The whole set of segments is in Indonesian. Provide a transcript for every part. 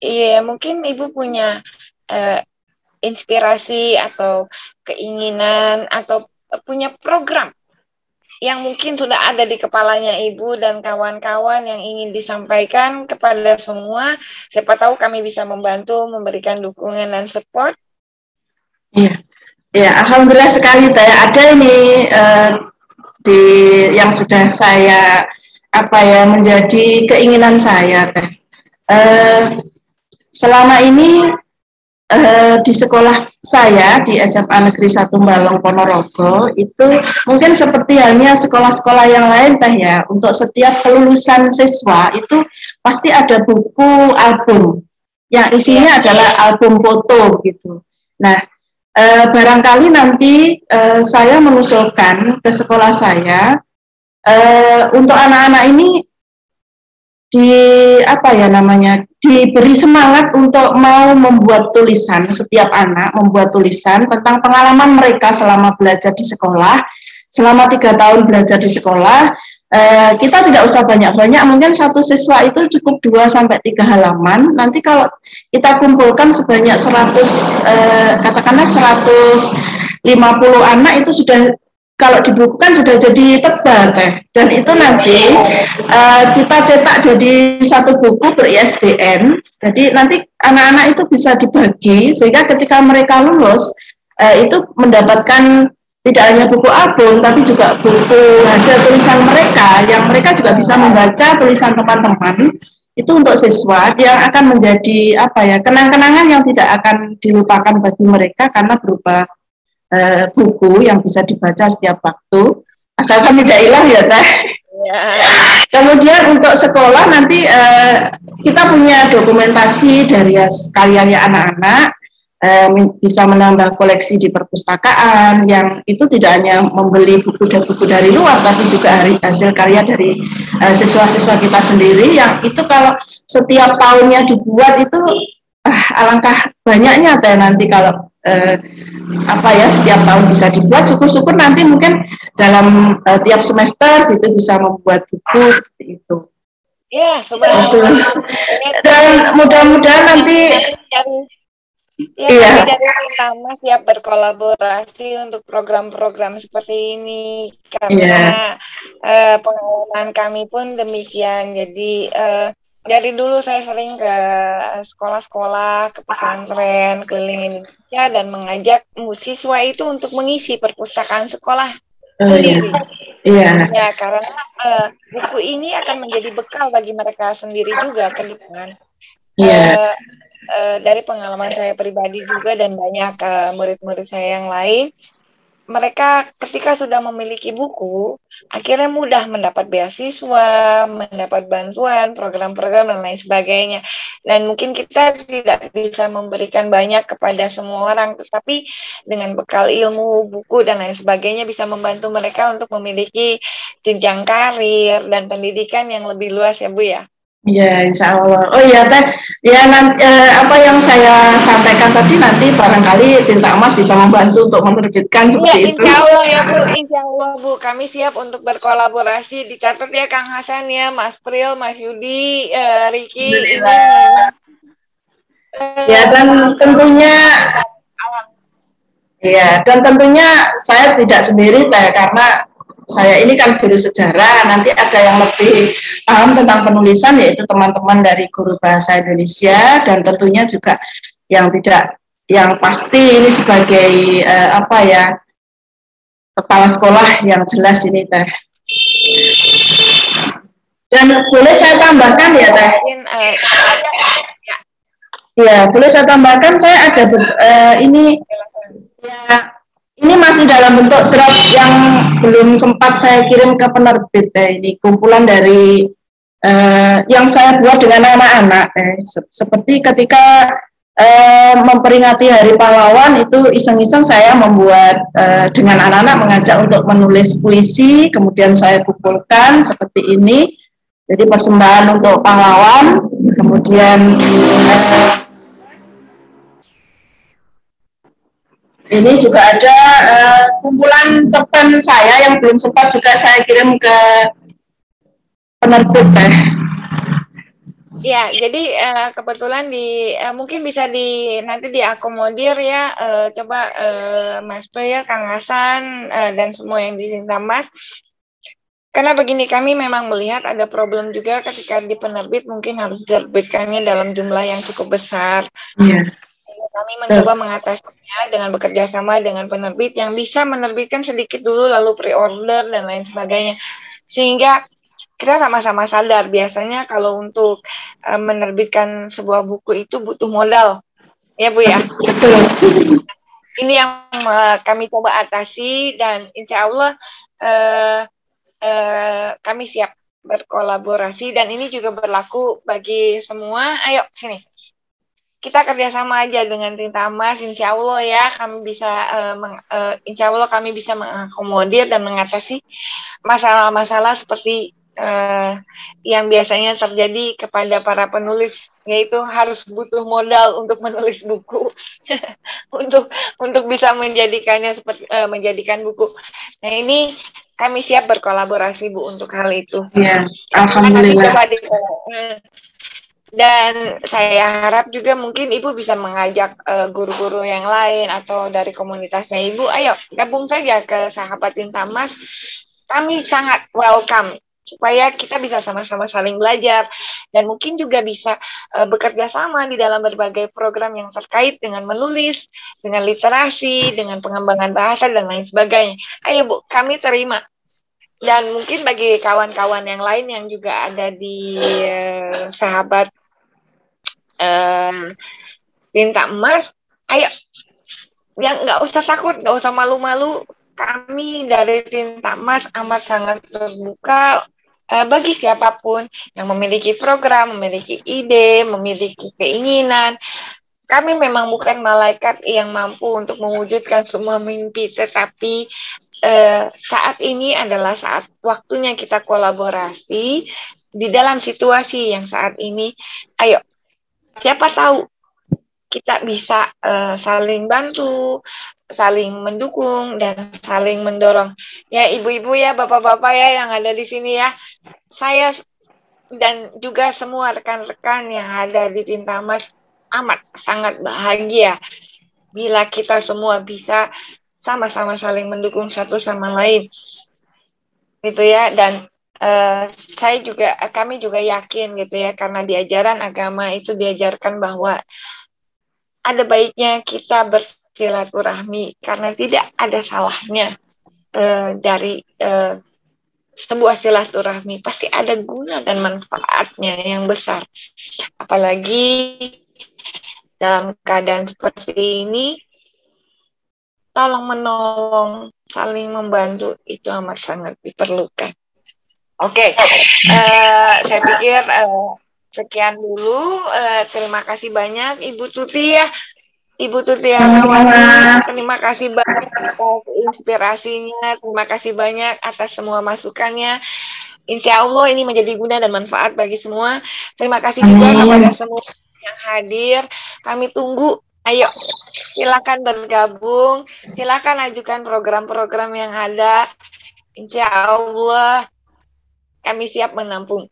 iya mungkin ibu punya uh, inspirasi atau keinginan atau punya program yang mungkin sudah ada di kepalanya ibu dan kawan-kawan yang ingin disampaikan kepada semua. Siapa tahu kami bisa membantu, memberikan dukungan dan support. Iya, ya, alhamdulillah sekali Teh. Ada ini uh, di yang sudah saya apa ya menjadi keinginan saya Teh. Uh, selama ini uh, di sekolah saya di SMA Negeri 1 Balong Ponorogo itu mungkin seperti halnya sekolah-sekolah yang lain teh ya untuk setiap kelulusan siswa itu pasti ada buku album yang isinya iya. adalah album foto gitu. Nah eh, barangkali nanti eh, saya mengusulkan ke sekolah saya eh, untuk anak-anak ini di apa ya namanya diberi semangat untuk mau membuat tulisan setiap anak membuat tulisan tentang pengalaman mereka selama belajar di sekolah selama tiga tahun belajar di sekolah. Eh, kita tidak usah banyak-banyak mungkin satu siswa itu cukup dua sampai tiga halaman. Nanti kalau kita kumpulkan sebanyak 100 eh, katakanlah 150 anak itu sudah kalau dibukukan sudah jadi tebal teh. Dan itu nanti uh, kita cetak jadi satu buku ber ISBN jadi nanti anak-anak itu bisa dibagi sehingga ketika mereka lulus uh, itu mendapatkan tidak hanya buku album tapi juga buku hasil tulisan mereka yang mereka juga bisa membaca tulisan teman-teman. Itu untuk siswa yang akan menjadi apa ya kenang-kenangan yang tidak akan dilupakan bagi mereka karena berupa uh, buku yang bisa dibaca setiap waktu asalkan tidak hilang ya teh. Ya. Kemudian untuk sekolah nanti uh, kita punya dokumentasi dari karyanya anak-anak um, bisa menambah koleksi di perpustakaan yang itu tidak hanya membeli buku dan buku dari luar tapi juga hasil karya dari uh, siswa-siswa kita sendiri yang itu kalau setiap tahunnya dibuat itu uh, alangkah banyaknya teh nanti kalau uh, apa ya setiap tahun bisa dibuat syukur-syukur nanti mungkin dalam uh, tiap semester itu bisa membuat buku seperti itu. Ya, sebenarnya. Dan mudah-mudahan nanti Ya, iya. dari pertama siap berkolaborasi untuk program-program seperti ini karena yeah. uh, pengalaman kami pun demikian. Jadi uh, dari dulu saya sering ke sekolah-sekolah, ke pesantren, keliling Indonesia dan mengajak siswa itu untuk mengisi perpustakaan sekolah oh, sendiri. Iya. Ya, karena uh, buku ini akan menjadi bekal bagi mereka sendiri juga ke depan. Iya. Uh, uh, dari pengalaman saya pribadi juga dan banyak murid-murid uh, saya yang lain, mereka ketika sudah memiliki buku, akhirnya mudah mendapat beasiswa, mendapat bantuan, program-program dan lain sebagainya. Dan mungkin kita tidak bisa memberikan banyak kepada semua orang, tetapi dengan bekal ilmu, buku dan lain sebagainya bisa membantu mereka untuk memiliki jenjang karir dan pendidikan yang lebih luas ya Bu ya. Ya, insya Allah. Oh iya, Teh. Ya, nanti, eh, apa yang saya sampaikan tadi nanti barangkali Tinta Emas bisa membantu untuk menerbitkan seperti ya, itu. Insya Allah ya, Bu. Insya Allah, Bu. Kami siap untuk berkolaborasi. Dicatat ya, Kang Hasan ya, Mas Pril, Mas Yudi, uh, Riki. Ya, dan tentunya Iya, dan tentunya saya tidak sendiri, Teh, karena saya ini kan guru sejarah, nanti ada yang lebih paham tentang penulisan yaitu teman-teman dari guru bahasa Indonesia dan tentunya juga yang tidak yang pasti ini sebagai uh, apa ya kepala sekolah yang jelas ini teh. Dan boleh saya tambahkan ya teh. Ya, boleh saya tambahkan saya ada uh, ini ya ini masih dalam bentuk draft yang belum sempat saya kirim ke penerbit eh, ini kumpulan dari eh, yang saya buat dengan anak-anak eh. seperti ketika eh, memperingati Hari Pahlawan itu iseng-iseng saya membuat eh, dengan anak-anak mengajak untuk menulis puisi kemudian saya kumpulkan seperti ini jadi persembahan untuk pahlawan kemudian eh, ini juga ada uh, kumpulan cerpen saya yang belum sempat juga saya kirim ke penerbit teh. Ya, jadi uh, kebetulan di uh, mungkin bisa di nanti diakomodir ya. Uh, coba uh, Mas Player, Kang Hasan uh, dan semua yang diminta Mas. Karena begini kami memang melihat ada problem juga ketika di penerbit mungkin harus diterbitkannya dalam jumlah yang cukup besar. Yeah. Kami mencoba mengatasinya dengan bekerja sama dengan penerbit yang bisa menerbitkan sedikit dulu lalu pre-order dan lain sebagainya. Sehingga kita sama-sama sadar biasanya kalau untuk uh, menerbitkan sebuah buku itu butuh modal. Ya bu ya? Ini yang uh, kami coba atasi dan insya Allah uh, uh, kami siap berkolaborasi. Dan ini juga berlaku bagi semua. Ayo sini kita kerjasama aja dengan Tinta Emas, insya Allah ya kami bisa, uh, meng, uh, insya Allah kami bisa mengakomodir dan mengatasi masalah-masalah seperti uh, yang biasanya terjadi kepada para penulis yaitu harus butuh modal untuk menulis buku untuk untuk bisa menjadikannya seperti uh, menjadikan buku. Nah ini kami siap berkolaborasi bu untuk hal itu. Ya, alhamdulillah. Coba di, uh, dan saya harap juga mungkin ibu bisa mengajak guru-guru uh, yang lain atau dari komunitasnya ibu, ayo gabung saja ke sahabat Intamas. Kami sangat welcome supaya kita bisa sama-sama saling belajar dan mungkin juga bisa uh, bekerja sama di dalam berbagai program yang terkait dengan menulis, dengan literasi, dengan pengembangan bahasa dan lain sebagainya. Ayo Bu, kami terima. Dan mungkin bagi kawan-kawan yang lain yang juga ada di uh, sahabat tinta emas, ayo yang nggak usah takut, nggak usah malu-malu. Kami dari Tinta Emas amat sangat terbuka uh, bagi siapa pun yang memiliki program, memiliki ide, memiliki keinginan. Kami memang bukan malaikat yang mampu untuk mewujudkan semua mimpi, tetapi uh, saat ini adalah saat waktunya kita kolaborasi di dalam situasi yang saat ini. Ayo, siapa tahu kita bisa uh, saling bantu, saling mendukung dan saling mendorong. Ya ibu-ibu ya, bapak-bapak ya yang ada di sini ya. Saya dan juga semua rekan-rekan yang ada di Tinta Mas amat sangat bahagia bila kita semua bisa sama-sama saling mendukung satu sama lain. Gitu ya dan uh, saya juga kami juga yakin gitu ya karena di ajaran agama itu diajarkan bahwa ada baiknya kita bersama silaturahmi karena tidak ada salahnya uh, dari uh, sebuah silaturahmi. Pasti ada guna dan manfaatnya yang besar. Apalagi dalam keadaan seperti ini tolong menolong saling membantu itu amat sangat diperlukan oke okay. uh, eh, saya pikir uh, sekian dulu uh, terima kasih banyak Ibu Tuti ya Ibu Tutiana terima kasih banyak atas inspirasinya, terima kasih banyak atas semua masukannya. Insya Allah ini menjadi guna dan manfaat bagi semua. Terima kasih juga kepada semua yang hadir. Kami tunggu. Ayo, silakan bergabung. Silakan ajukan program-program yang ada. Insya Allah kami siap menampung.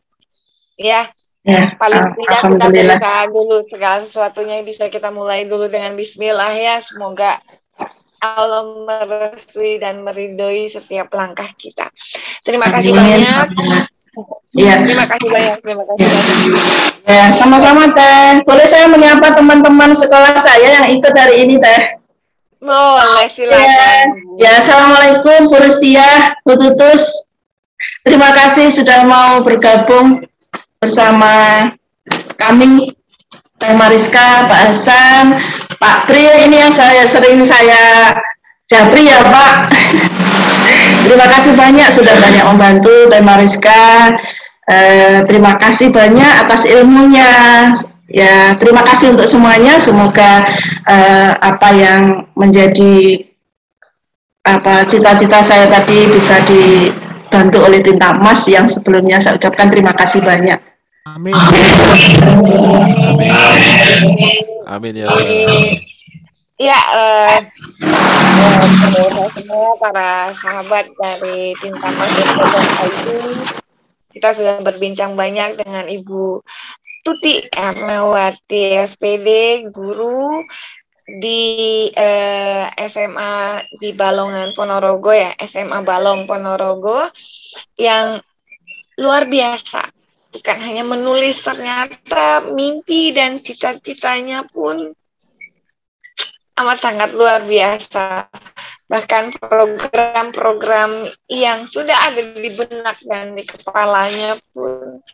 Ya, Ya, paling tidak kita berusaha dulu segala sesuatunya bisa kita mulai dulu dengan Bismillah ya. Semoga Allah merestui dan meridhoi setiap langkah kita. Terima kasih banyak. Iya. Terima kasih banyak. Terima kasih ya. banyak. Ya, sama-sama Teh. Boleh saya menyapa teman-teman sekolah saya yang ikut hari ini Teh? Boleh, silakan. Ya, ya Assalamualaikum Bu Rustia, Bu Tutus. Terima kasih sudah mau bergabung bersama kami Teh Mariska, Pak Hasan, Pak Pri ini yang saya sering saya japri ya Pak. terima kasih banyak sudah banyak membantu Teh Mariska. Eh, terima kasih banyak atas ilmunya. Ya, terima kasih untuk semuanya. Semoga eh, apa yang menjadi apa cita-cita saya tadi bisa dibantu oleh tinta emas yang sebelumnya saya ucapkan terima kasih banyak. Amin. Amin. Amin ya Amin. Ya, uh, semua para sahabat dari Tinta Mas itu kita sudah berbincang banyak dengan Ibu Tuti Ernawati SPD guru di eh, SMA di Balongan Ponorogo ya SMA Balong Ponorogo yang luar biasa. Bukan hanya menulis ternyata mimpi dan cita-citanya pun amat sangat luar biasa bahkan program-program yang sudah ada di benak dan di kepalanya pun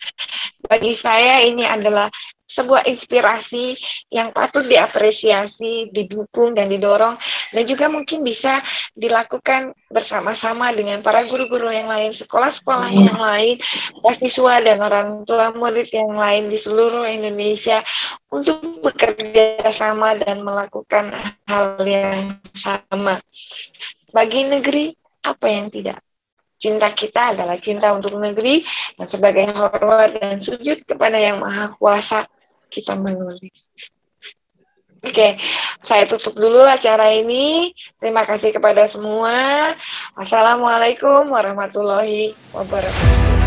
bagi saya ini adalah sebuah inspirasi yang patut diapresiasi, didukung dan didorong dan juga mungkin bisa dilakukan bersama-sama dengan para guru-guru yang lain, sekolah-sekolah iya. yang lain, mahasiswa dan orang tua murid yang lain di seluruh Indonesia untuk bekerja sama dan melakukan hal yang sama. Bagi negeri, apa yang tidak? Cinta kita adalah cinta untuk negeri dan sebagai hormat dan sujud kepada Yang Maha Kuasa kita menulis. Oke, okay, saya tutup dulu acara ini. Terima kasih kepada semua. Wassalamualaikum warahmatullahi wabarakatuh.